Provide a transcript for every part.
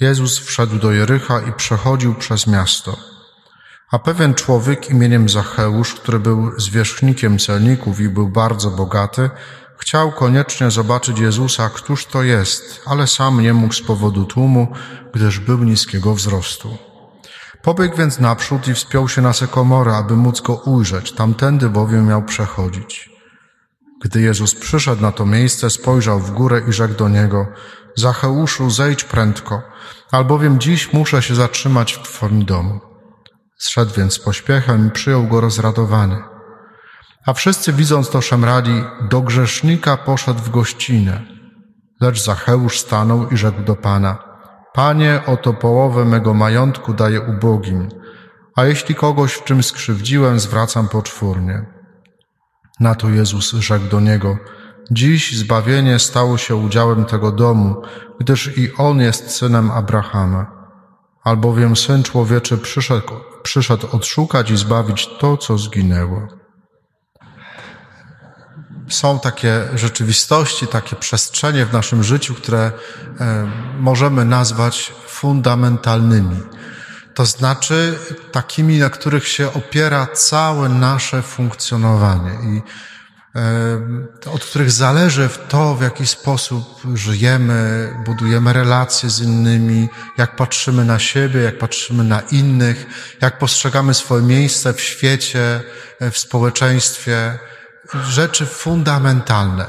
Jezus wszedł do Jericha i przechodził przez miasto. A pewien człowiek imieniem Zacheusz, który był zwierzchnikiem celników i był bardzo bogaty, chciał koniecznie zobaczyć Jezusa, któż to jest, ale sam nie mógł z powodu tłumu, gdyż był niskiego wzrostu. Pobiegł więc naprzód i wspiął się na sekomorę, aby móc go ujrzeć, tamtędy bowiem miał przechodzić. Gdy Jezus przyszedł na to miejsce, spojrzał w górę i rzekł do niego, Zacheuszu, zejdź prędko, albowiem dziś muszę się zatrzymać w Twoim domu. Zszedł więc z pośpiechem i przyjął go rozradowany. A wszyscy widząc to szemrali, do grzesznika poszedł w gościnę. Lecz Zacheusz stanął i rzekł do Pana, Panie, oto połowę mego majątku daję ubogim, a jeśli kogoś w czym skrzywdziłem, zwracam poczwórnie. Na to Jezus rzekł do niego, Dziś zbawienie stało się udziałem tego domu, gdyż i on jest synem Abrahama. Albowiem Syn Człowieczy przyszedł, przyszedł odszukać i zbawić to, co zginęło. Są takie rzeczywistości, takie przestrzenie w naszym życiu, które e, możemy nazwać fundamentalnymi. To znaczy takimi, na których się opiera całe nasze funkcjonowanie i od których zależy to, w jaki sposób żyjemy, budujemy relacje z innymi, jak patrzymy na siebie, jak patrzymy na innych, jak postrzegamy swoje miejsce w świecie, w społeczeństwie. Rzeczy fundamentalne.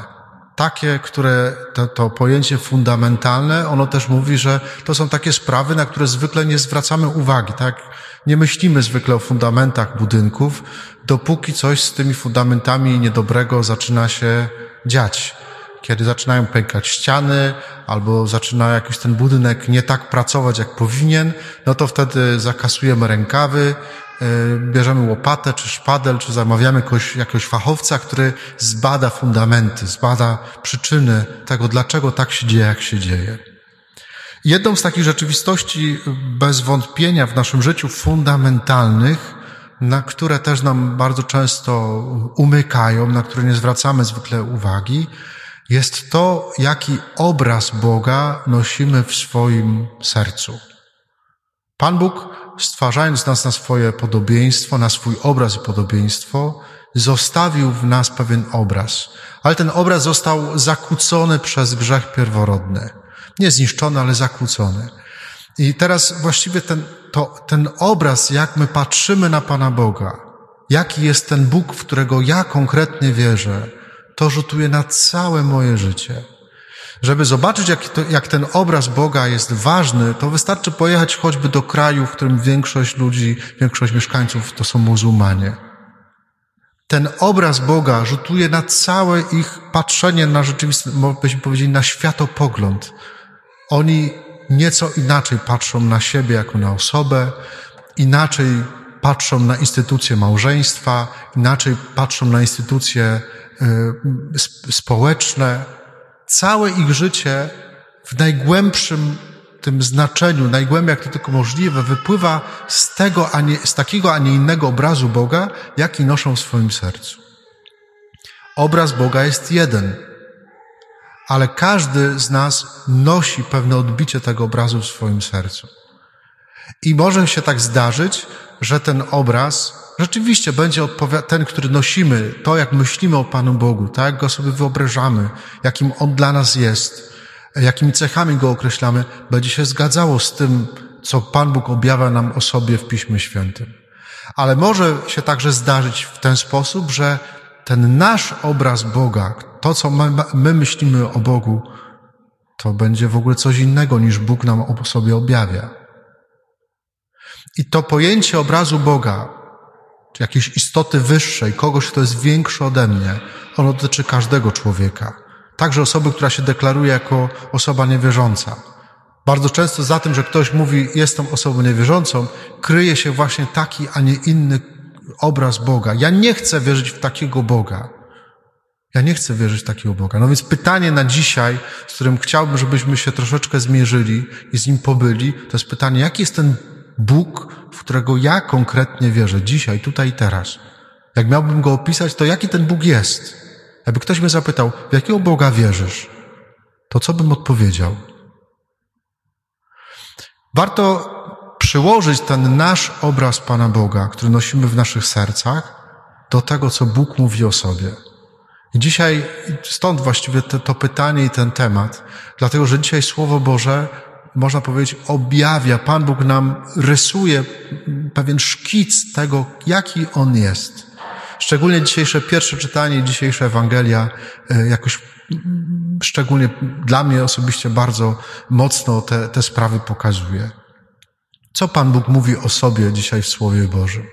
Takie, które to, to pojęcie fundamentalne, ono też mówi, że to są takie sprawy, na które zwykle nie zwracamy uwagi, tak? Nie myślimy zwykle o fundamentach budynków, dopóki coś z tymi fundamentami niedobrego zaczyna się dziać. Kiedy zaczynają pękać ściany, albo zaczyna jakiś ten budynek nie tak pracować, jak powinien, no to wtedy zakasujemy rękawy, e, bierzemy łopatę, czy szpadel, czy zamawiamy jakiegoś, jakiegoś fachowca, który zbada fundamenty, zbada przyczyny tego, dlaczego tak się dzieje, jak się dzieje. Jedną z takich rzeczywistości bez wątpienia w naszym życiu fundamentalnych, na które też nam bardzo często umykają, na które nie zwracamy zwykle uwagi, jest to, jaki obraz Boga nosimy w swoim sercu. Pan Bóg, stwarzając nas na swoje podobieństwo, na swój obraz i podobieństwo, zostawił w nas pewien obraz, ale ten obraz został zakłócony przez grzech pierworodny. Nie zniszczony, ale zakłócony. I teraz właściwie ten, to, ten obraz, jak my patrzymy na Pana Boga, jaki jest ten Bóg, w którego ja konkretnie wierzę, to rzutuje na całe moje życie. Żeby zobaczyć, jak, to, jak ten obraz Boga jest ważny, to wystarczy pojechać choćby do kraju, w którym większość ludzi, większość mieszkańców to są muzułmanie. Ten obraz Boga rzutuje na całe ich patrzenie na rzeczywistość, byśmy powiedzieli, na światopogląd. Oni nieco inaczej patrzą na siebie jako na osobę, inaczej patrzą na instytucje małżeństwa, inaczej patrzą na instytucje y, społeczne. Całe ich życie w najgłębszym tym znaczeniu, najgłębiej jak to tylko możliwe, wypływa z tego, a nie, z takiego, a nie innego obrazu Boga, jaki noszą w swoim sercu. Obraz Boga jest jeden, ale każdy z nas nosi pewne odbicie tego obrazu w swoim sercu. I może się tak zdarzyć, że ten obraz rzeczywiście będzie ten, który nosimy, to jak myślimy o Panu Bogu, tak jak go sobie wyobrażamy, jakim On dla nas jest, jakimi cechami go określamy, będzie się zgadzało z tym, co Pan Bóg objawia nam o sobie w Piśmie Świętym. Ale może się także zdarzyć w ten sposób, że ten nasz obraz Boga, to co my, my myślimy o Bogu, to będzie w ogóle coś innego niż Bóg nam o sobie objawia. I to pojęcie obrazu Boga, czy jakiejś istoty wyższej, kogoś, kto jest większy ode mnie, ono dotyczy każdego człowieka. Także osoby, która się deklaruje jako osoba niewierząca. Bardzo często za tym, że ktoś mówi, jestem osobą niewierzącą, kryje się właśnie taki, a nie inny obraz Boga. Ja nie chcę wierzyć w takiego Boga. Ja nie chcę wierzyć takiego Boga. No więc pytanie na dzisiaj, z którym chciałbym, żebyśmy się troszeczkę zmierzyli i z nim pobyli, to jest pytanie, jaki jest ten Bóg, w którego ja konkretnie wierzę, dzisiaj, tutaj i teraz. Jak miałbym go opisać, to jaki ten Bóg jest? Jakby ktoś mnie zapytał, w jakiego Boga wierzysz? To co bym odpowiedział? Warto przyłożyć ten nasz obraz Pana Boga, który nosimy w naszych sercach, do tego, co Bóg mówi o sobie. Dzisiaj stąd właściwie to, to pytanie i ten temat, dlatego że dzisiaj Słowo Boże, można powiedzieć, objawia, Pan Bóg nam rysuje pewien szkic tego, jaki On jest. Szczególnie dzisiejsze pierwsze czytanie, dzisiejsza Ewangelia e, jakoś szczególnie dla mnie osobiście bardzo mocno te, te sprawy pokazuje. Co Pan Bóg mówi o sobie dzisiaj w Słowie Bożym?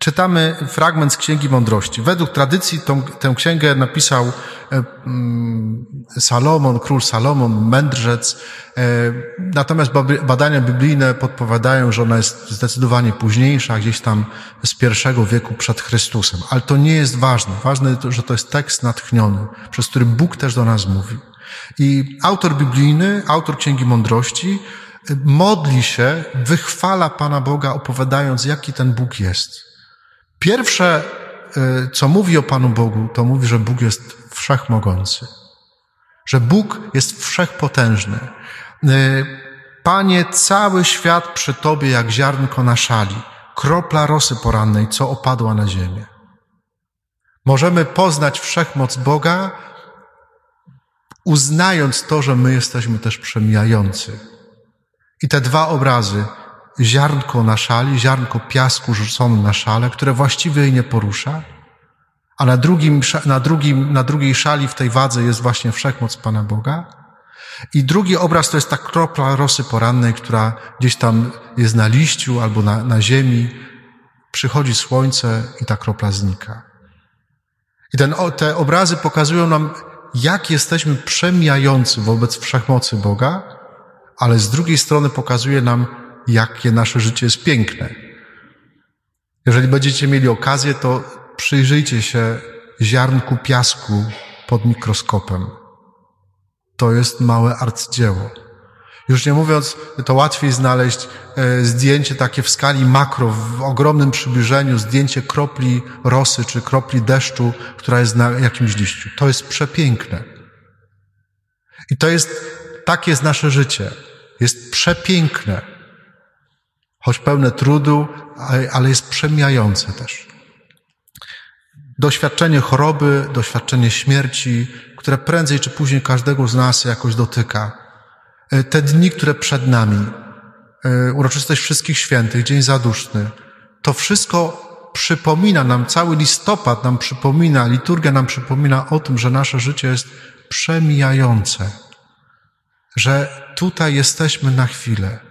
Czytamy fragment z Księgi Mądrości. Według tradycji tą, tę księgę napisał e, mm, Salomon, król Salomon, mędrzec. E, natomiast badania biblijne podpowiadają, że ona jest zdecydowanie późniejsza, gdzieś tam z pierwszego wieku przed Chrystusem. Ale to nie jest ważne. Ważne, że to jest tekst natchniony, przez który Bóg też do nas mówi. I autor biblijny, autor Księgi Mądrości, e, modli się, wychwala Pana Boga, opowiadając, jaki ten Bóg jest. Pierwsze, y, co mówi o Panu Bogu, to mówi, że Bóg jest wszechmogący, że Bóg jest wszechpotężny. Y, Panie, cały świat przy Tobie jak ziarnko na szali, kropla rosy porannej, co opadła na ziemię. Możemy poznać wszechmoc Boga, uznając to, że my jesteśmy też przemijający. I te dwa obrazy, ziarnko na szali, ziarnko piasku rzucone na szale, które właściwie jej nie porusza, a na, drugim, na, drugim, na drugiej szali w tej wadze jest właśnie wszechmoc Pana Boga. I drugi obraz to jest ta kropla rosy porannej, która gdzieś tam jest na liściu albo na, na ziemi. Przychodzi słońce i ta kropla znika. I ten, te obrazy pokazują nam, jak jesteśmy przemijający wobec wszechmocy Boga, ale z drugiej strony pokazuje nam, jakie nasze życie jest piękne. Jeżeli będziecie mieli okazję, to przyjrzyjcie się ziarnku piasku pod mikroskopem. To jest małe arcydzieło. Już nie mówiąc, to łatwiej znaleźć e, zdjęcie takie w skali makro, w ogromnym przybliżeniu, zdjęcie kropli rosy czy kropli deszczu, która jest na jakimś liściu. To jest przepiękne. I to jest, takie jest nasze życie. Jest przepiękne choć pełne trudu, ale jest przemijające też. Doświadczenie choroby, doświadczenie śmierci, które prędzej czy później każdego z nas jakoś dotyka. E, te dni, które przed nami, e, uroczystość wszystkich świętych, dzień zaduszny, to wszystko przypomina nam, cały listopad nam przypomina, liturgia nam przypomina o tym, że nasze życie jest przemijające, że tutaj jesteśmy na chwilę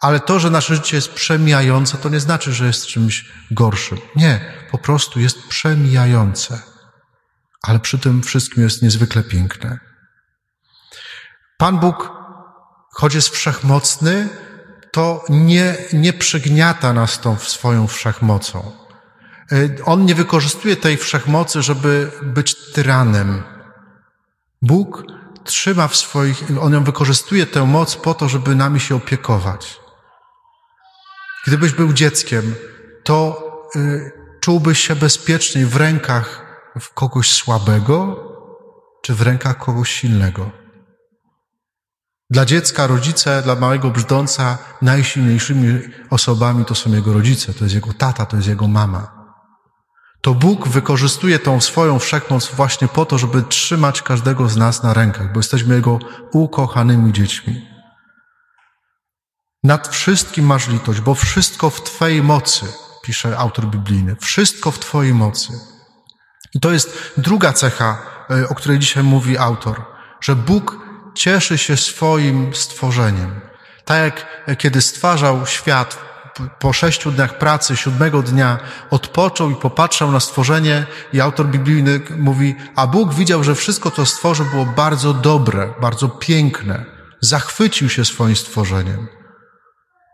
ale to, że nasze życie jest przemijające, to nie znaczy, że jest czymś gorszym. Nie, po prostu jest przemijające. Ale przy tym wszystkim jest niezwykle piękne. Pan Bóg, choć jest wszechmocny, to nie, nie przygniata nas tą swoją wszechmocą. E, on nie wykorzystuje tej wszechmocy, żeby być tyranem. Bóg trzyma w swoich, on ją wykorzystuje tę moc po to, żeby nami się opiekować. Gdybyś był dzieckiem, to y, czułbyś się bezpieczniej w rękach kogoś słabego, czy w rękach kogoś silnego. Dla dziecka, rodzice, dla małego brzdąca najsilniejszymi osobami to są jego rodzice, to jest jego tata, to jest jego mama. To Bóg wykorzystuje tą swoją wszechmoc właśnie po to, żeby trzymać każdego z nas na rękach, bo jesteśmy Jego ukochanymi dziećmi. Nad wszystkim masz litość, bo wszystko w Twojej mocy, pisze autor biblijny. Wszystko w Twojej mocy. I to jest druga cecha, e, o której dzisiaj mówi autor, że Bóg cieszy się swoim stworzeniem. Tak jak e, kiedy stwarzał świat po sześciu dniach pracy, siódmego dnia odpoczął i popatrzał na stworzenie i autor biblijny mówi, a Bóg widział, że wszystko, co stworzył, było bardzo dobre, bardzo piękne. Zachwycił się swoim stworzeniem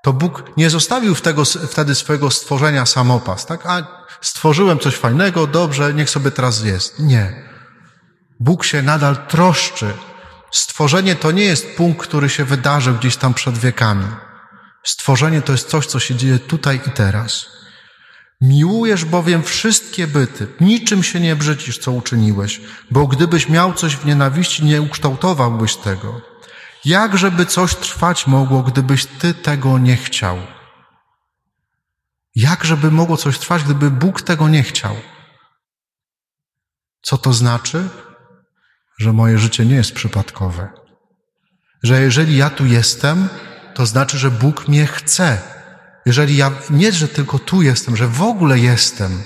to Bóg nie zostawił tego, wtedy swojego stworzenia samopas, tak? A stworzyłem coś fajnego, dobrze, niech sobie teraz jest. Nie. Bóg się nadal troszczy. Stworzenie to nie jest punkt, który się wydarzył gdzieś tam przed wiekami. Stworzenie to jest coś, co się dzieje tutaj i teraz. Miłujesz bowiem wszystkie byty, niczym się nie brzydzisz, co uczyniłeś, bo gdybyś miał coś w nienawiści, nie ukształtowałbyś tego. Jak żeby coś trwać mogło, gdybyś Ty tego nie chciał? Jak żeby mogło coś trwać, gdyby Bóg tego nie chciał? Co to znaczy? Że moje życie nie jest przypadkowe. Że jeżeli ja tu jestem, to znaczy, że Bóg mnie chce. Jeżeli ja nie, że tylko tu jestem, że w ogóle jestem,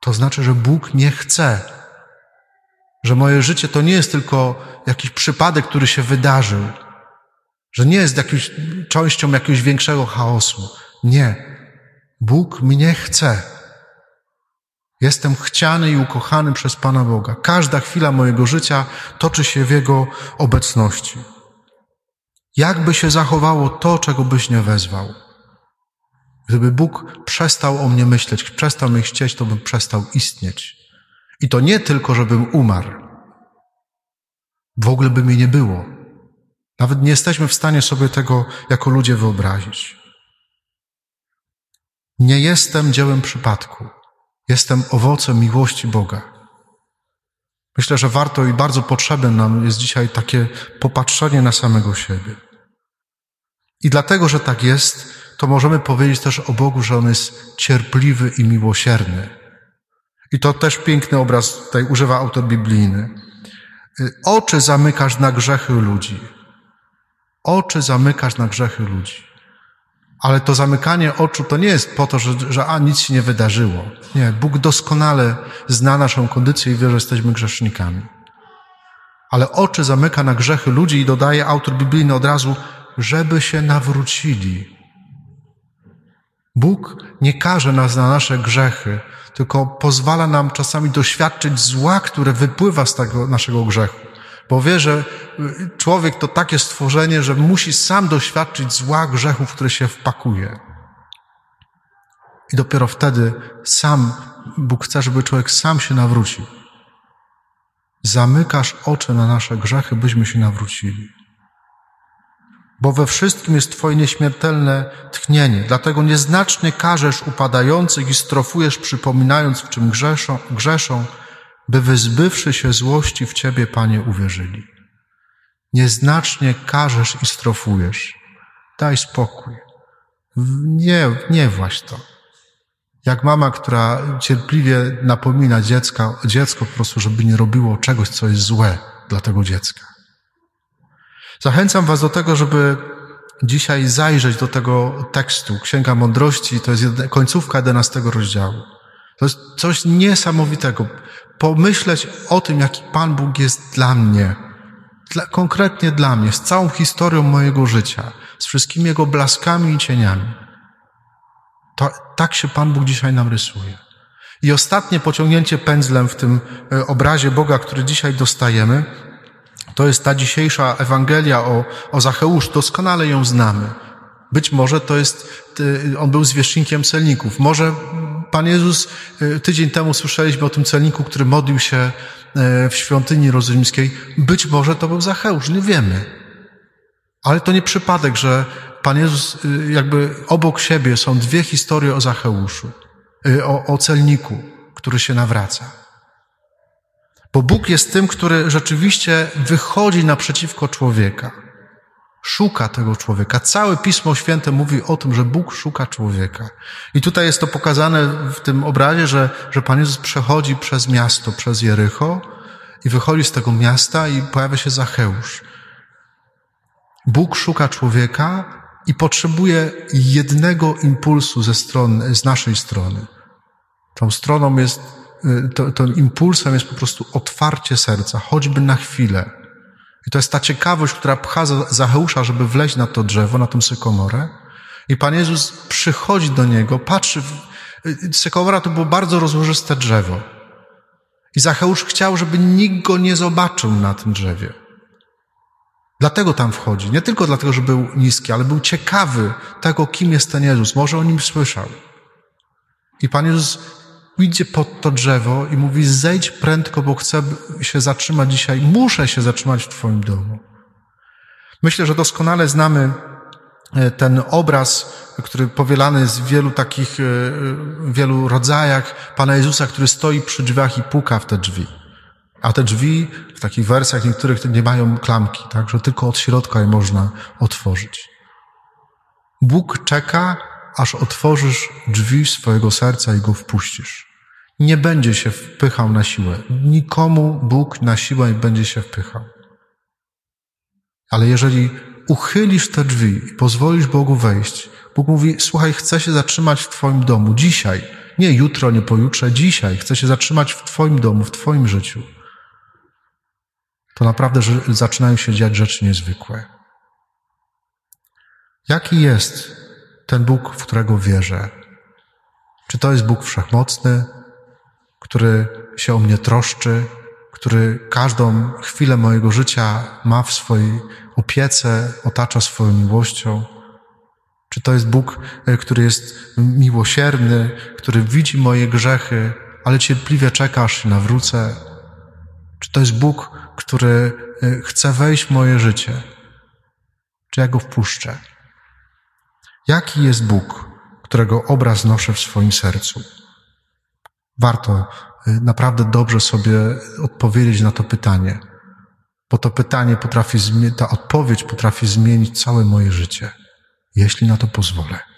to znaczy, że Bóg mnie chce. Że moje życie to nie jest tylko jakiś przypadek, który się wydarzył, że nie jest jakąś częścią jakiegoś większego chaosu. Nie. Bóg mnie chce. Jestem chciany i ukochany przez Pana Boga. Każda chwila mojego życia toczy się w Jego obecności. Jakby się zachowało to, czego byś nie wezwał? Gdyby Bóg przestał o mnie myśleć, przestał mnie chcieć, to bym przestał istnieć. I to nie tylko, żebym umarł. W ogóle by mnie nie było. Nawet nie jesteśmy w stanie sobie tego jako ludzie wyobrazić. Nie jestem dziełem przypadku. Jestem owocem miłości Boga. Myślę, że warto i bardzo potrzebne nam jest dzisiaj takie popatrzenie na samego siebie. I dlatego, że tak jest, to możemy powiedzieć też o Bogu, że On jest cierpliwy i miłosierny. I to też piękny obraz tutaj używa autor biblijny. Oczy zamykasz na grzechy ludzi. Oczy zamykasz na grzechy ludzi. Ale to zamykanie oczu to nie jest po to, że, że a nic się nie wydarzyło. Nie, Bóg doskonale zna naszą kondycję i wie, że jesteśmy grzesznikami. Ale oczy zamyka na grzechy ludzi i dodaje autor biblijny od razu, żeby się nawrócili. Bóg nie każe nas na nasze grzechy, tylko pozwala nam czasami doświadczyć zła, które wypływa z tego naszego grzechu. Bo wie, że człowiek to takie stworzenie, że musi sam doświadczyć zła grzechów, w które się wpakuje. I dopiero wtedy sam Bóg chce, żeby człowiek sam się nawrócił. Zamykasz oczy na nasze grzechy, byśmy się nawrócili bo we wszystkim jest Twoje nieśmiertelne tchnienie. Dlatego nieznacznie karzesz upadających i strofujesz, przypominając, w czym grzeszą, grzeszą by wyzbywszy się złości w Ciebie, Panie, uwierzyli. Nieznacznie karzesz i strofujesz. Daj spokój. Nie, nie właś to. Jak mama, która cierpliwie napomina dziecka, dziecko po prostu, żeby nie robiło czegoś, co jest złe dla tego dziecka. Zachęcam Was do tego, żeby dzisiaj zajrzeć do tego tekstu. Księga Mądrości to jest końcówka 11 rozdziału. To jest coś niesamowitego. Pomyśleć o tym, jaki Pan Bóg jest dla mnie, dla, konkretnie dla mnie, z całą historią mojego życia, z wszystkimi jego blaskami i cieniami. To, tak się Pan Bóg dzisiaj nam rysuje. I ostatnie pociągnięcie pędzlem w tym e, obrazie Boga, który dzisiaj dostajemy, to jest ta dzisiejsza Ewangelia o, o Zacheusz, doskonale ją znamy. Być może to jest, on był zwierzchnikiem celników. Może Pan Jezus, y, tydzień temu słyszeliśmy o tym celniku, który modlił się y, w świątyni jerozolimskiej. Być może to był Zacheusz, nie wiemy. Ale to nie przypadek, że Pan Jezus, y, jakby obok siebie są dwie historie o Zacheuszu, o, o celniku, który się nawraca. Bo Bóg jest tym, który rzeczywiście wychodzi naprzeciwko człowieka. Szuka tego człowieka. Całe Pismo Święte mówi o tym, że Bóg szuka człowieka. I tutaj jest to pokazane w tym obrazie, że, że Pan Jezus przechodzi przez miasto, przez Jericho i wychodzi z tego miasta i pojawia się Zacheusz. Bóg szuka człowieka i potrzebuje jednego impulsu ze strony, z naszej strony. Tą stroną jest to, to impulsem jest po prostu otwarcie serca, choćby na chwilę. I to jest ta ciekawość, która pcha Zacheusza, żeby wleźć na to drzewo, na tą sykomorę. I Pan Jezus przychodzi do niego, patrzy. W... Y, sykomora to było bardzo rozłożyste drzewo. I Zacheusz chciał, żeby nikt go nie zobaczył na tym drzewie. Dlatego tam wchodzi. Nie tylko dlatego, że był niski, ale był ciekawy tego, kim jest ten Jezus. Może o nim słyszał. I Pan Jezus idzie pod to drzewo i mówi: Zejdź prędko, bo chcę się zatrzymać dzisiaj, muszę się zatrzymać w Twoim domu. Myślę, że doskonale znamy e, ten obraz, który powielany jest w wielu takich, e, w wielu rodzajach Pana Jezusa, który stoi przy drzwiach i puka w te drzwi. A te drzwi w takich wersjach niektórych nie mają klamki, tak, że tylko od środka je można otworzyć. Bóg czeka, aż otworzysz drzwi swojego serca i go wpuścisz. Nie będzie się wpychał na siłę. Nikomu Bóg na siłę nie będzie się wpychał. Ale jeżeli uchylisz te drzwi i pozwolisz Bogu wejść, Bóg mówi: Słuchaj, chcę się zatrzymać w Twoim domu dzisiaj. Nie jutro, nie pojutrze, dzisiaj. Chcę się zatrzymać w Twoim domu, w Twoim życiu. To naprawdę zaczynają się dziać rzeczy niezwykłe. Jaki jest ten Bóg, w którego wierzę? Czy to jest Bóg wszechmocny, który się o mnie troszczy, który każdą chwilę mojego życia ma w swojej opiece, otacza swoją miłością? Czy to jest Bóg, e, który jest miłosierny, który widzi moje grzechy, ale cierpliwie czeka, aż się nawrócę? Czy to jest Bóg, który e, chce wejść w moje życie? Czy ja go wpuszczę? Jaki jest Bóg, którego obraz noszę w swoim sercu? Warto y, naprawdę dobrze sobie odpowiedzieć na to pytanie, bo to pytanie potrafi, ta odpowiedź potrafi zmienić całe moje życie, jeśli na to pozwolę.